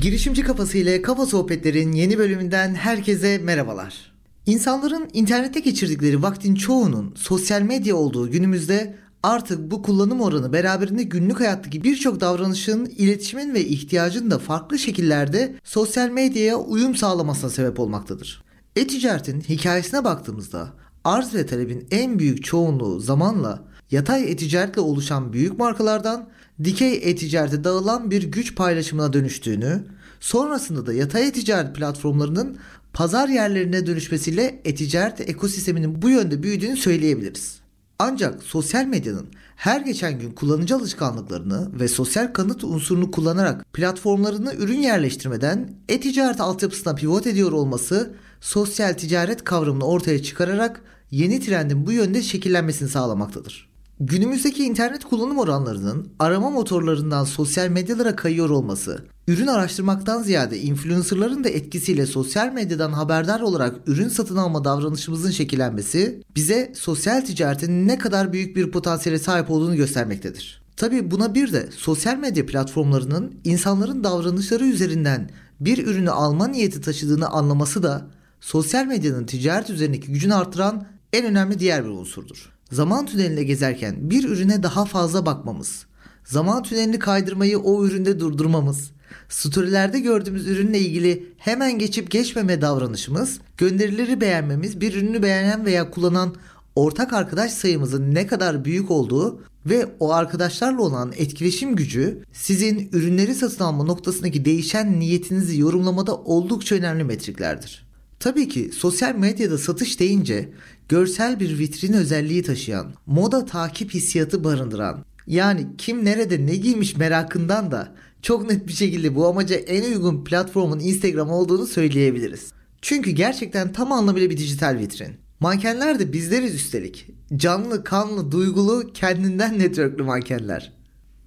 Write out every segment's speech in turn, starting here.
Girişimci Kafası ile Kafa Sohbetler'in yeni bölümünden herkese merhabalar. İnsanların internette geçirdikleri vaktin çoğunun sosyal medya olduğu günümüzde artık bu kullanım oranı beraberinde günlük hayattaki birçok davranışın, iletişimin ve ihtiyacın da farklı şekillerde sosyal medyaya uyum sağlamasına sebep olmaktadır. E-ticaretin hikayesine baktığımızda arz ve talebin en büyük çoğunluğu zamanla yatay e-ticaretle oluşan büyük markalardan dikey e-ticarete dağılan bir güç paylaşımına dönüştüğünü, sonrasında da yatay e-ticaret platformlarının pazar yerlerine dönüşmesiyle e-ticaret ekosisteminin bu yönde büyüdüğünü söyleyebiliriz. Ancak sosyal medyanın her geçen gün kullanıcı alışkanlıklarını ve sosyal kanıt unsurunu kullanarak platformlarını ürün yerleştirmeden e-ticaret altyapısına pivot ediyor olması sosyal ticaret kavramını ortaya çıkararak yeni trendin bu yönde şekillenmesini sağlamaktadır. Günümüzdeki internet kullanım oranlarının arama motorlarından sosyal medyalara kayıyor olması, ürün araştırmaktan ziyade influencerların da etkisiyle sosyal medyadan haberdar olarak ürün satın alma davranışımızın şekillenmesi bize sosyal ticaretin ne kadar büyük bir potansiyele sahip olduğunu göstermektedir. Tabi buna bir de sosyal medya platformlarının insanların davranışları üzerinden bir ürünü alma niyeti taşıdığını anlaması da sosyal medyanın ticaret üzerindeki gücünü artıran en önemli diğer bir unsurdur. Zaman tünelinde gezerken bir ürüne daha fazla bakmamız, zaman tünelini kaydırmayı o üründe durdurmamız, storylerde gördüğümüz ürünle ilgili hemen geçip geçmeme davranışımız, gönderileri beğenmemiz, bir ürünü beğenen veya kullanan ortak arkadaş sayımızın ne kadar büyük olduğu ve o arkadaşlarla olan etkileşim gücü sizin ürünleri satın alma noktasındaki değişen niyetinizi yorumlamada oldukça önemli metriklerdir. Tabii ki sosyal medyada satış deyince görsel bir vitrin özelliği taşıyan, moda takip hissiyatı barındıran, yani kim nerede ne giymiş merakından da çok net bir şekilde bu amaca en uygun platformun Instagram olduğunu söyleyebiliriz. Çünkü gerçekten tam anlamıyla bir dijital vitrin. Mankenler de bizleriz üstelik. Canlı, kanlı, duygulu, kendinden networklü mankenler.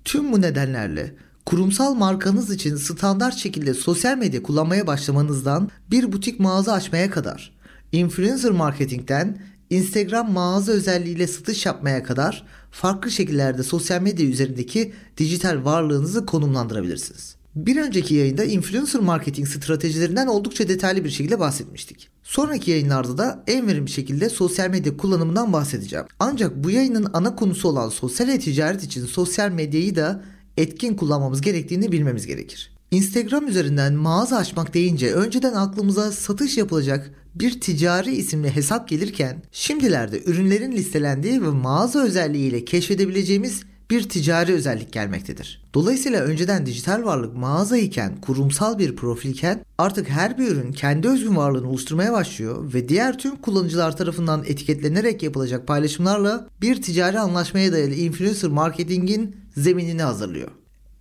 Tüm bu nedenlerle kurumsal markanız için standart şekilde sosyal medya kullanmaya başlamanızdan bir butik mağaza açmaya kadar, influencer marketingten Instagram mağaza özelliğiyle satış yapmaya kadar farklı şekillerde sosyal medya üzerindeki dijital varlığınızı konumlandırabilirsiniz. Bir önceki yayında influencer marketing stratejilerinden oldukça detaylı bir şekilde bahsetmiştik. Sonraki yayınlarda da en verimli şekilde sosyal medya kullanımından bahsedeceğim. Ancak bu yayının ana konusu olan sosyal e-ticaret için sosyal medyayı da etkin kullanmamız gerektiğini bilmemiz gerekir. Instagram üzerinden mağaza açmak deyince önceden aklımıza satış yapılacak bir ticari isimli hesap gelirken şimdilerde ürünlerin listelendiği ve mağaza özelliğiyle keşfedebileceğimiz bir ticari özellik gelmektedir. Dolayısıyla önceden dijital varlık mağaza iken, kurumsal bir profilken artık her bir ürün kendi özgün varlığını oluşturmaya başlıyor ve diğer tüm kullanıcılar tarafından etiketlenerek yapılacak paylaşımlarla bir ticari anlaşmaya dayalı influencer marketingin zeminini hazırlıyor.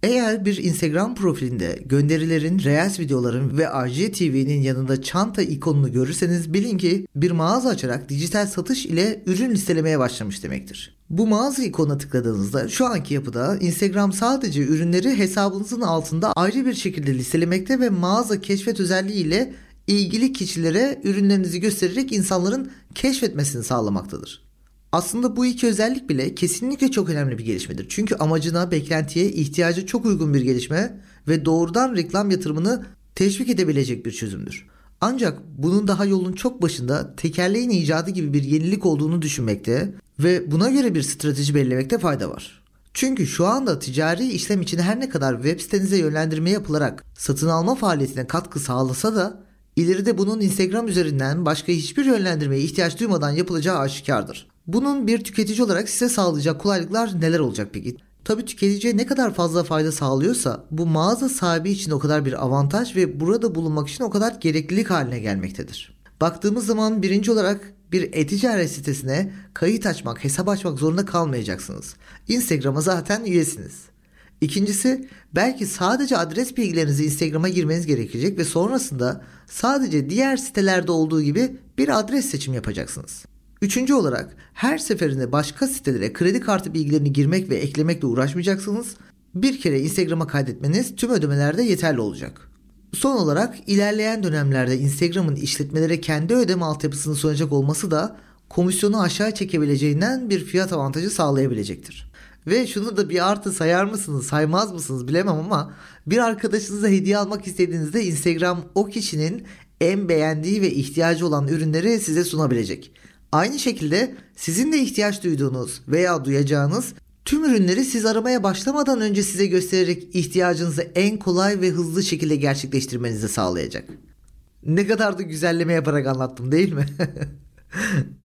Eğer bir Instagram profilinde gönderilerin, Reels videoların ve RGTV'nin yanında çanta ikonunu görürseniz bilin ki bir mağaza açarak dijital satış ile ürün listelemeye başlamış demektir. Bu mağaza ikonuna tıkladığınızda şu anki yapıda Instagram sadece ürünleri hesabınızın altında ayrı bir şekilde listelemekte ve mağaza keşfet özelliği ile ilgili kişilere ürünlerinizi göstererek insanların keşfetmesini sağlamaktadır. Aslında bu iki özellik bile kesinlikle çok önemli bir gelişmedir. Çünkü amacına, beklentiye, ihtiyacı çok uygun bir gelişme ve doğrudan reklam yatırımını teşvik edebilecek bir çözümdür. Ancak bunun daha yolun çok başında tekerleğin icadı gibi bir yenilik olduğunu düşünmekte ve buna göre bir strateji belirlemekte fayda var. Çünkü şu anda ticari işlem için her ne kadar web sitenize yönlendirme yapılarak satın alma faaliyetine katkı sağlasa da ileride bunun Instagram üzerinden başka hiçbir yönlendirmeye ihtiyaç duymadan yapılacağı aşikardır. Bunun bir tüketici olarak size sağlayacak kolaylıklar neler olacak peki? Tabii tüketiciye ne kadar fazla fayda sağlıyorsa bu mağaza sahibi için o kadar bir avantaj ve burada bulunmak için o kadar gereklilik haline gelmektedir. Baktığımız zaman birinci olarak bir e-ticaret sitesine kayıt açmak, hesap açmak zorunda kalmayacaksınız. Instagram'a zaten üyesiniz. İkincisi belki sadece adres bilgilerinizi Instagram'a girmeniz gerekecek ve sonrasında sadece diğer sitelerde olduğu gibi bir adres seçim yapacaksınız. Üçüncü olarak her seferinde başka sitelere kredi kartı bilgilerini girmek ve eklemekle uğraşmayacaksınız. Bir kere Instagram'a kaydetmeniz tüm ödemelerde yeterli olacak. Son olarak ilerleyen dönemlerde Instagram'ın işletmelere kendi ödeme altyapısını sunacak olması da komisyonu aşağı çekebileceğinden bir fiyat avantajı sağlayabilecektir. Ve şunu da bir artı sayar mısınız saymaz mısınız bilemem ama bir arkadaşınıza hediye almak istediğinizde Instagram o kişinin en beğendiği ve ihtiyacı olan ürünleri size sunabilecek. Aynı şekilde sizin de ihtiyaç duyduğunuz veya duyacağınız tüm ürünleri siz aramaya başlamadan önce size göstererek ihtiyacınızı en kolay ve hızlı şekilde gerçekleştirmenizi sağlayacak. Ne kadar da güzelleme yaparak anlattım değil mi?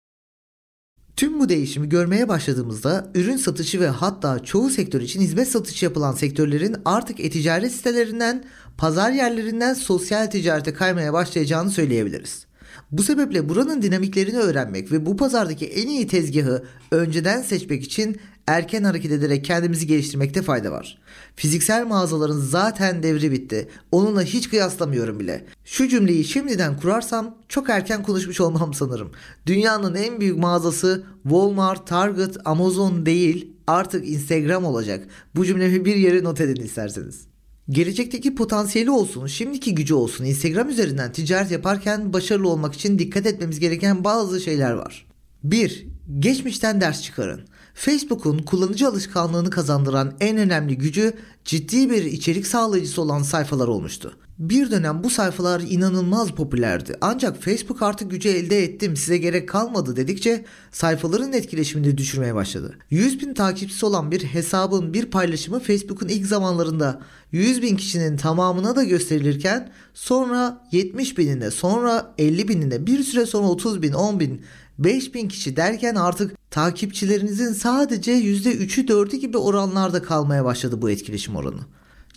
Tüm bu değişimi görmeye başladığımızda ürün satışı ve hatta çoğu sektör için hizmet satışı yapılan sektörlerin artık e-ticaret sitelerinden, pazar yerlerinden sosyal ticarete kaymaya başlayacağını söyleyebiliriz. Bu sebeple buranın dinamiklerini öğrenmek ve bu pazardaki en iyi tezgahı önceden seçmek için erken hareket ederek kendimizi geliştirmekte fayda var. Fiziksel mağazaların zaten devri bitti. Onunla hiç kıyaslamıyorum bile. Şu cümleyi şimdiden kurarsam çok erken konuşmuş olmam sanırım. Dünyanın en büyük mağazası Walmart, Target, Amazon değil artık Instagram olacak. Bu cümlemi bir yere not edin isterseniz. Gelecekteki potansiyeli olsun, şimdiki gücü olsun Instagram üzerinden ticaret yaparken başarılı olmak için dikkat etmemiz gereken bazı şeyler var. 1. Geçmişten ders çıkarın. Facebook'un kullanıcı alışkanlığını kazandıran en önemli gücü ciddi bir içerik sağlayıcısı olan sayfalar olmuştu. Bir dönem bu sayfalar inanılmaz popülerdi. Ancak Facebook artık gücü elde ettim size gerek kalmadı dedikçe sayfaların etkileşimini düşürmeye başladı. 100 bin takipçisi olan bir hesabın bir paylaşımı Facebook'un ilk zamanlarında 100 bin kişinin tamamına da gösterilirken sonra 70 binine sonra 50 binine bir süre sonra 30 bin 10 bin 5000 kişi derken artık takipçilerinizin sadece %3'ü 4'ü gibi oranlarda kalmaya başladı bu etkileşim oranı.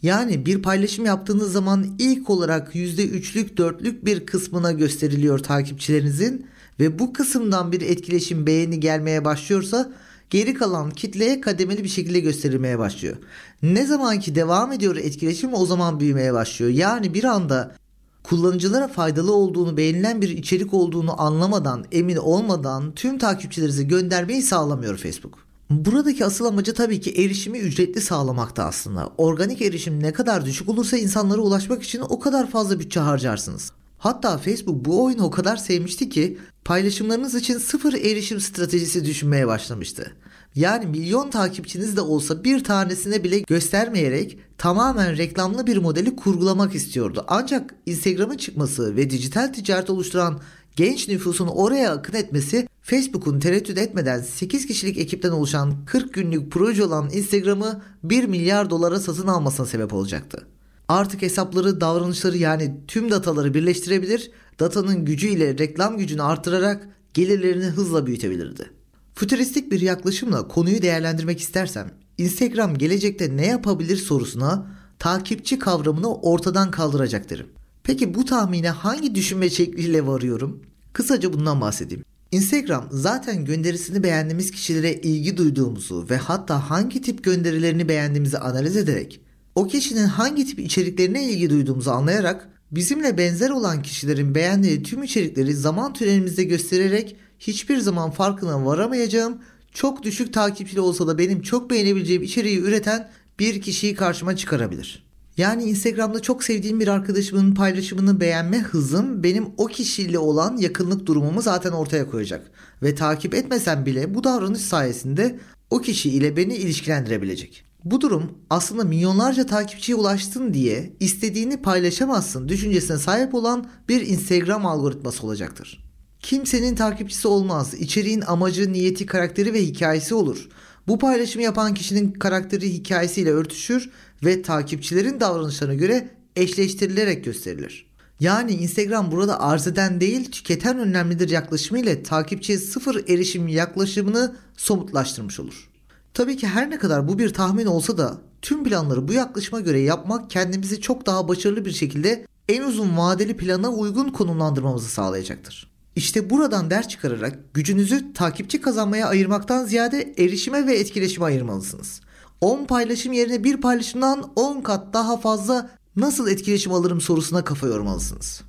Yani bir paylaşım yaptığınız zaman ilk olarak %3'lük 4'lük bir kısmına gösteriliyor takipçilerinizin ve bu kısımdan bir etkileşim beğeni gelmeye başlıyorsa geri kalan kitleye kademeli bir şekilde gösterilmeye başlıyor. Ne zaman ki devam ediyor etkileşim o zaman büyümeye başlıyor. Yani bir anda kullanıcılara faydalı olduğunu, beğenilen bir içerik olduğunu anlamadan, emin olmadan tüm takipçilerinize göndermeyi sağlamıyor Facebook. Buradaki asıl amacı tabii ki erişimi ücretli sağlamakta aslında. Organik erişim ne kadar düşük olursa insanlara ulaşmak için o kadar fazla bütçe harcarsınız. Hatta Facebook bu oyunu o kadar sevmişti ki paylaşımlarınız için sıfır erişim stratejisi düşünmeye başlamıştı. Yani milyon takipçiniz de olsa bir tanesine bile göstermeyerek tamamen reklamlı bir modeli kurgulamak istiyordu. Ancak Instagram'ın çıkması ve dijital ticaret oluşturan genç nüfusun oraya akın etmesi Facebook'un tereddüt etmeden 8 kişilik ekipten oluşan 40 günlük proje olan Instagram'ı 1 milyar dolara satın almasına sebep olacaktı. Artık hesapları, davranışları yani tüm dataları birleştirebilir, datanın gücüyle reklam gücünü artırarak gelirlerini hızla büyütebilirdi. Fütüristik bir yaklaşımla konuyu değerlendirmek istersem, Instagram gelecekte ne yapabilir sorusuna takipçi kavramını ortadan kaldıracak derim. Peki bu tahmine hangi düşünme şekliyle varıyorum? Kısaca bundan bahsedeyim. Instagram zaten gönderisini beğendiğimiz kişilere ilgi duyduğumuzu ve hatta hangi tip gönderilerini beğendiğimizi analiz ederek o kişinin hangi tip içeriklerine ilgi duyduğumuzu anlayarak bizimle benzer olan kişilerin beğendiği tüm içerikleri zaman tünelimizde göstererek hiçbir zaman farkına varamayacağım çok düşük takipçili olsa da benim çok beğenebileceğim içeriği üreten bir kişiyi karşıma çıkarabilir. Yani Instagram'da çok sevdiğim bir arkadaşımın paylaşımını beğenme hızım benim o kişiyle olan yakınlık durumumu zaten ortaya koyacak. Ve takip etmesem bile bu davranış sayesinde o kişi ile beni ilişkilendirebilecek. Bu durum aslında milyonlarca takipçiye ulaştın diye istediğini paylaşamazsın düşüncesine sahip olan bir Instagram algoritması olacaktır. Kimsenin takipçisi olmaz. İçeriğin amacı, niyeti, karakteri ve hikayesi olur. Bu paylaşımı yapan kişinin karakteri hikayesiyle örtüşür ve takipçilerin davranışlarına göre eşleştirilerek gösterilir. Yani Instagram burada arz eden değil tüketen önemlidir yaklaşımıyla takipçiye sıfır erişim yaklaşımını somutlaştırmış olur. Tabii ki her ne kadar bu bir tahmin olsa da tüm planları bu yaklaşıma göre yapmak kendimizi çok daha başarılı bir şekilde en uzun vadeli plana uygun konumlandırmamızı sağlayacaktır. İşte buradan ders çıkararak gücünüzü takipçi kazanmaya ayırmaktan ziyade erişime ve etkileşime ayırmalısınız. 10 paylaşım yerine bir paylaşımdan 10 kat daha fazla nasıl etkileşim alırım sorusuna kafa yormalısınız.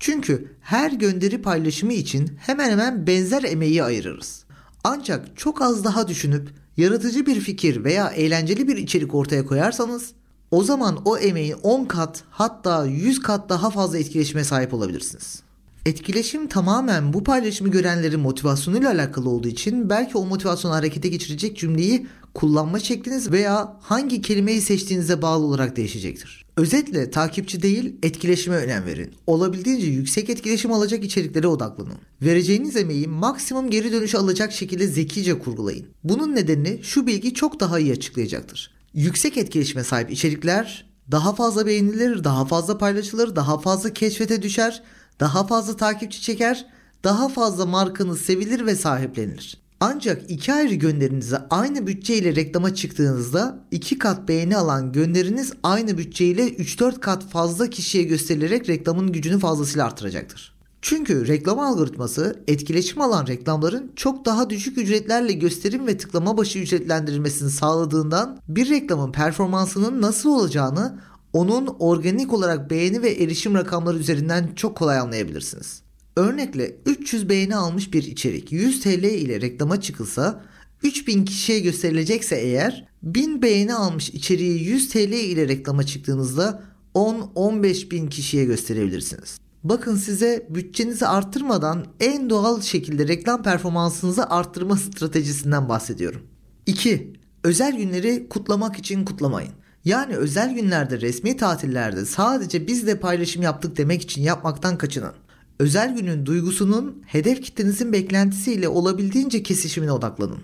Çünkü her gönderi paylaşımı için hemen hemen benzer emeği ayırırız. Ancak çok az daha düşünüp yaratıcı bir fikir veya eğlenceli bir içerik ortaya koyarsanız o zaman o emeğin 10 kat hatta 100 kat daha fazla etkileşime sahip olabilirsiniz. Etkileşim tamamen bu paylaşımı görenlerin motivasyonuyla alakalı olduğu için belki o motivasyonu harekete geçirecek cümleyi kullanma şekliniz veya hangi kelimeyi seçtiğinize bağlı olarak değişecektir. Özetle takipçi değil etkileşime önem verin. Olabildiğince yüksek etkileşim alacak içeriklere odaklanın. Vereceğiniz emeği maksimum geri dönüş alacak şekilde zekice kurgulayın. Bunun nedenini şu bilgi çok daha iyi açıklayacaktır. Yüksek etkileşime sahip içerikler daha fazla beğenilir, daha fazla paylaşılır, daha fazla keşfete düşer, daha fazla takipçi çeker, daha fazla markanız sevilir ve sahiplenilir. Ancak iki ayrı gönderinize aynı bütçeyle reklama çıktığınızda iki kat beğeni alan gönderiniz aynı bütçeyle 3-4 kat fazla kişiye gösterilerek reklamın gücünü fazlasıyla artıracaktır. Çünkü reklam algoritması etkileşim alan reklamların çok daha düşük ücretlerle gösterim ve tıklama başı ücretlendirilmesini sağladığından bir reklamın performansının nasıl olacağını onun organik olarak beğeni ve erişim rakamları üzerinden çok kolay anlayabilirsiniz. Örnekle 300 beğeni almış bir içerik 100 TL ile reklama çıkılsa 3000 kişiye gösterilecekse eğer 1000 beğeni almış içeriği 100 TL ile reklama çıktığınızda 10-15 bin kişiye gösterebilirsiniz. Bakın size bütçenizi arttırmadan en doğal şekilde reklam performansınızı arttırma stratejisinden bahsediyorum. 2. Özel günleri kutlamak için kutlamayın. Yani özel günlerde resmi tatillerde sadece biz de paylaşım yaptık demek için yapmaktan kaçının. Özel günün duygusunun hedef kitlenizin beklentisiyle olabildiğince kesişimine odaklanın.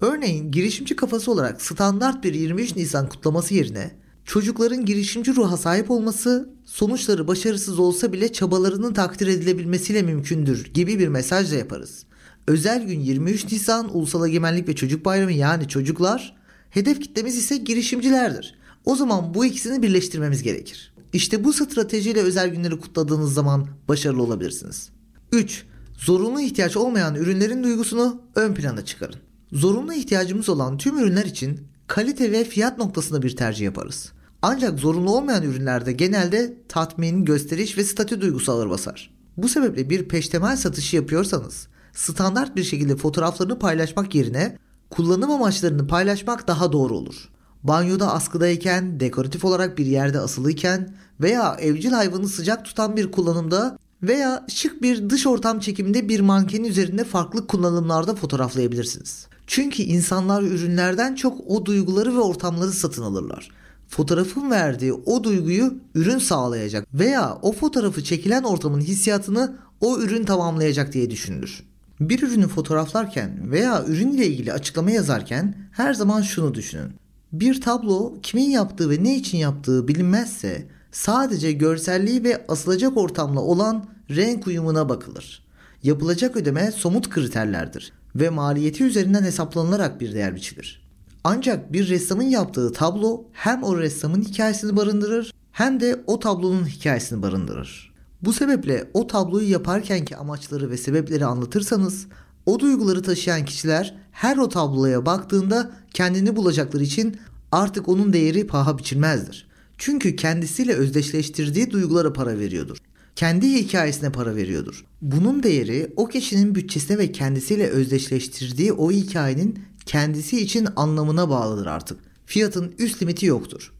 Örneğin girişimci kafası olarak standart bir 23 Nisan kutlaması yerine çocukların girişimci ruha sahip olması sonuçları başarısız olsa bile çabalarının takdir edilebilmesiyle mümkündür gibi bir mesajla yaparız. Özel gün 23 Nisan Ulusal Egemenlik ve Çocuk Bayramı yani çocuklar, hedef kitlemiz ise girişimcilerdir. O zaman bu ikisini birleştirmemiz gerekir. İşte bu stratejiyle özel günleri kutladığınız zaman başarılı olabilirsiniz. 3. Zorunlu ihtiyaç olmayan ürünlerin duygusunu ön plana çıkarın. Zorunlu ihtiyacımız olan tüm ürünler için kalite ve fiyat noktasında bir tercih yaparız. Ancak zorunlu olmayan ürünlerde genelde tatmin, gösteriş ve statü duygusu ağır basar. Bu sebeple bir peştemal satışı yapıyorsanız standart bir şekilde fotoğraflarını paylaşmak yerine kullanım amaçlarını paylaşmak daha doğru olur banyoda askıdayken, dekoratif olarak bir yerde asılıyken veya evcil hayvanı sıcak tutan bir kullanımda veya şık bir dış ortam çekiminde bir mankenin üzerinde farklı kullanımlarda fotoğraflayabilirsiniz. Çünkü insanlar ürünlerden çok o duyguları ve ortamları satın alırlar. Fotoğrafın verdiği o duyguyu ürün sağlayacak veya o fotoğrafı çekilen ortamın hissiyatını o ürün tamamlayacak diye düşünülür. Bir ürünü fotoğraflarken veya ürün ile ilgili açıklama yazarken her zaman şunu düşünün. Bir tablo kimin yaptığı ve ne için yaptığı bilinmezse sadece görselliği ve asılacak ortamla olan renk uyumuna bakılır. Yapılacak ödeme somut kriterlerdir ve maliyeti üzerinden hesaplanılarak bir değer biçilir. Ancak bir ressamın yaptığı tablo hem o ressamın hikayesini barındırır hem de o tablonun hikayesini barındırır. Bu sebeple o tabloyu yaparkenki amaçları ve sebepleri anlatırsanız o duyguları taşıyan kişiler her o tabloya baktığında kendini bulacakları için artık onun değeri paha biçilmezdir. Çünkü kendisiyle özdeşleştirdiği duygulara para veriyordur. Kendi hikayesine para veriyordur. Bunun değeri o kişinin bütçesine ve kendisiyle özdeşleştirdiği o hikayenin kendisi için anlamına bağlıdır artık. Fiyatın üst limiti yoktur.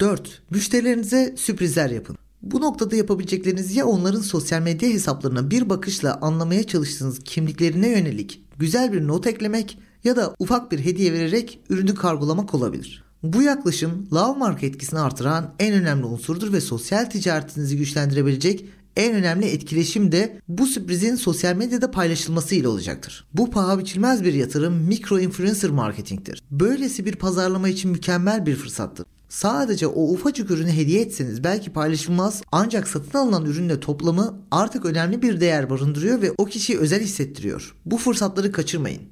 4. Müşterilerinize sürprizler yapın. Bu noktada yapabilecekleriniz ya onların sosyal medya hesaplarına bir bakışla anlamaya çalıştığınız kimliklerine yönelik güzel bir not eklemek ya da ufak bir hediye vererek ürünü kargolamak olabilir. Bu yaklaşım love mark etkisini artıran en önemli unsurdur ve sosyal ticaretinizi güçlendirebilecek en önemli etkileşim de bu sürprizin sosyal medyada paylaşılması ile olacaktır. Bu paha biçilmez bir yatırım mikro influencer marketingtir. Böylesi bir pazarlama için mükemmel bir fırsattır. Sadece o ufacık ürünü hediye etseniz belki paylaşılmaz ancak satın alınan ürünle toplamı artık önemli bir değer barındırıyor ve o kişiyi özel hissettiriyor. Bu fırsatları kaçırmayın.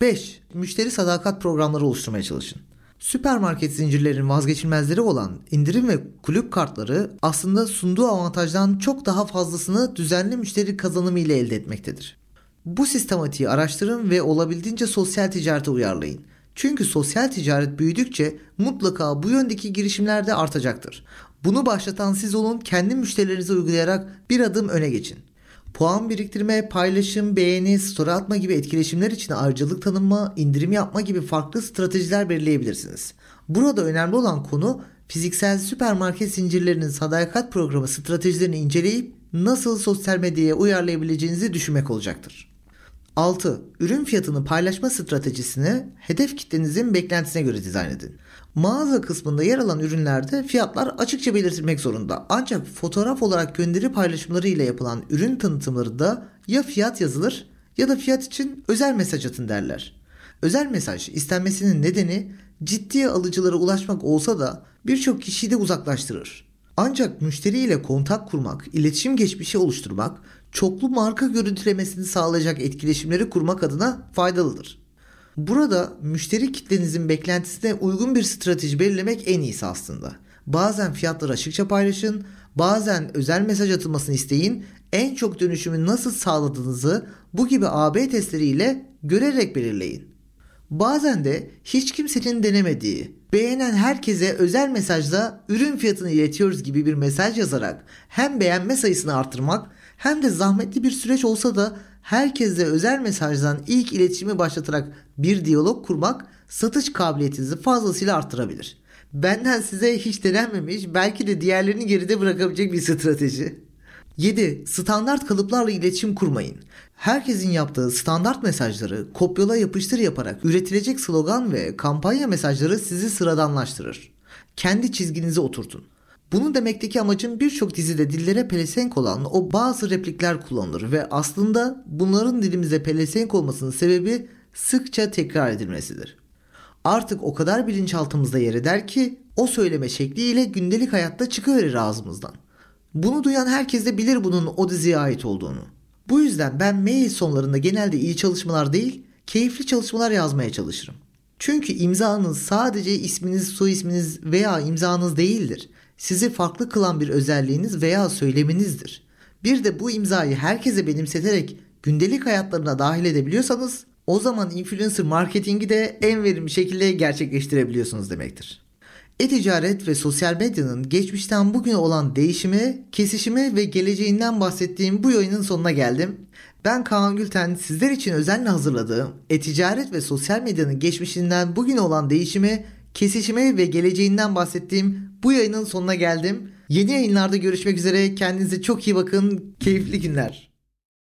5. Müşteri sadakat programları oluşturmaya çalışın. Süpermarket zincirlerinin vazgeçilmezleri olan indirim ve kulüp kartları aslında sunduğu avantajdan çok daha fazlasını düzenli müşteri kazanımı ile elde etmektedir. Bu sistematiği araştırın ve olabildiğince sosyal ticarete uyarlayın. Çünkü sosyal ticaret büyüdükçe mutlaka bu yöndeki girişimler de artacaktır. Bunu başlatan siz olun kendi müşterilerinize uygulayarak bir adım öne geçin. Puan biriktirme, paylaşım, beğeni, story atma gibi etkileşimler için ayrıcalık tanınma, indirim yapma gibi farklı stratejiler belirleyebilirsiniz. Burada önemli olan konu fiziksel süpermarket zincirlerinin sadakat programı stratejilerini inceleyip nasıl sosyal medyaya uyarlayabileceğinizi düşünmek olacaktır. 6. Ürün fiyatını paylaşma stratejisini hedef kitlenizin beklentisine göre dizayn edin. Mağaza kısmında yer alan ürünlerde fiyatlar açıkça belirtilmek zorunda. Ancak fotoğraf olarak gönderi paylaşımları ile yapılan ürün tanıtımlarında ya fiyat yazılır ya da fiyat için özel mesaj atın derler. Özel mesaj istenmesinin nedeni ciddi alıcılara ulaşmak olsa da birçok kişiyi de uzaklaştırır. Ancak müşteriyle kontak kurmak, iletişim geçmişi oluşturmak, çoklu marka görüntülemesini sağlayacak etkileşimleri kurmak adına faydalıdır. Burada müşteri kitlenizin beklentisine uygun bir strateji belirlemek en iyisi aslında. Bazen fiyatları açıkça paylaşın, bazen özel mesaj atılmasını isteyin, en çok dönüşümü nasıl sağladığınızı bu gibi AB testleriyle görerek belirleyin. Bazen de hiç kimsenin denemediği, beğenen herkese özel mesajla ürün fiyatını iletiyoruz gibi bir mesaj yazarak hem beğenme sayısını artırmak hem de zahmetli bir süreç olsa da herkesle özel mesajdan ilk iletişimi başlatarak bir diyalog kurmak satış kabiliyetinizi fazlasıyla arttırabilir. Benden size hiç denenmemiş belki de diğerlerini geride bırakabilecek bir strateji. 7. Standart kalıplarla iletişim kurmayın. Herkesin yaptığı standart mesajları kopyala yapıştır yaparak üretilecek slogan ve kampanya mesajları sizi sıradanlaştırır. Kendi çizginizi oturtun. Bunun demekteki amacım birçok dizide dillere pelesenk olan o bazı replikler kullanılır ve aslında bunların dilimize pelesenk olmasının sebebi sıkça tekrar edilmesidir. Artık o kadar bilinçaltımızda yer eder ki o söyleme şekliyle gündelik hayatta çıkıverir ağzımızdan. Bunu duyan herkes de bilir bunun o diziye ait olduğunu. Bu yüzden ben mail sonlarında genelde iyi çalışmalar değil, keyifli çalışmalar yazmaya çalışırım. Çünkü imzanız sadece isminiz, soy isminiz veya imzanız değildir. Sizi farklı kılan bir özelliğiniz veya söyleminizdir. Bir de bu imzayı herkese benimseterek gündelik hayatlarına dahil edebiliyorsanız o zaman influencer marketingi de en verimli şekilde gerçekleştirebiliyorsunuz demektir. E-ticaret ve sosyal medyanın geçmişten bugüne olan değişimi, kesişimi ve geleceğinden bahsettiğim bu yayının sonuna geldim. Ben Kaan Gülten sizler için özenle hazırladığım e-ticaret ve sosyal medyanın geçmişinden bugüne olan değişimi, kesişimi ve geleceğinden bahsettiğim bu yayının sonuna geldim. Yeni yayınlarda görüşmek üzere. Kendinize çok iyi bakın. Keyifli günler.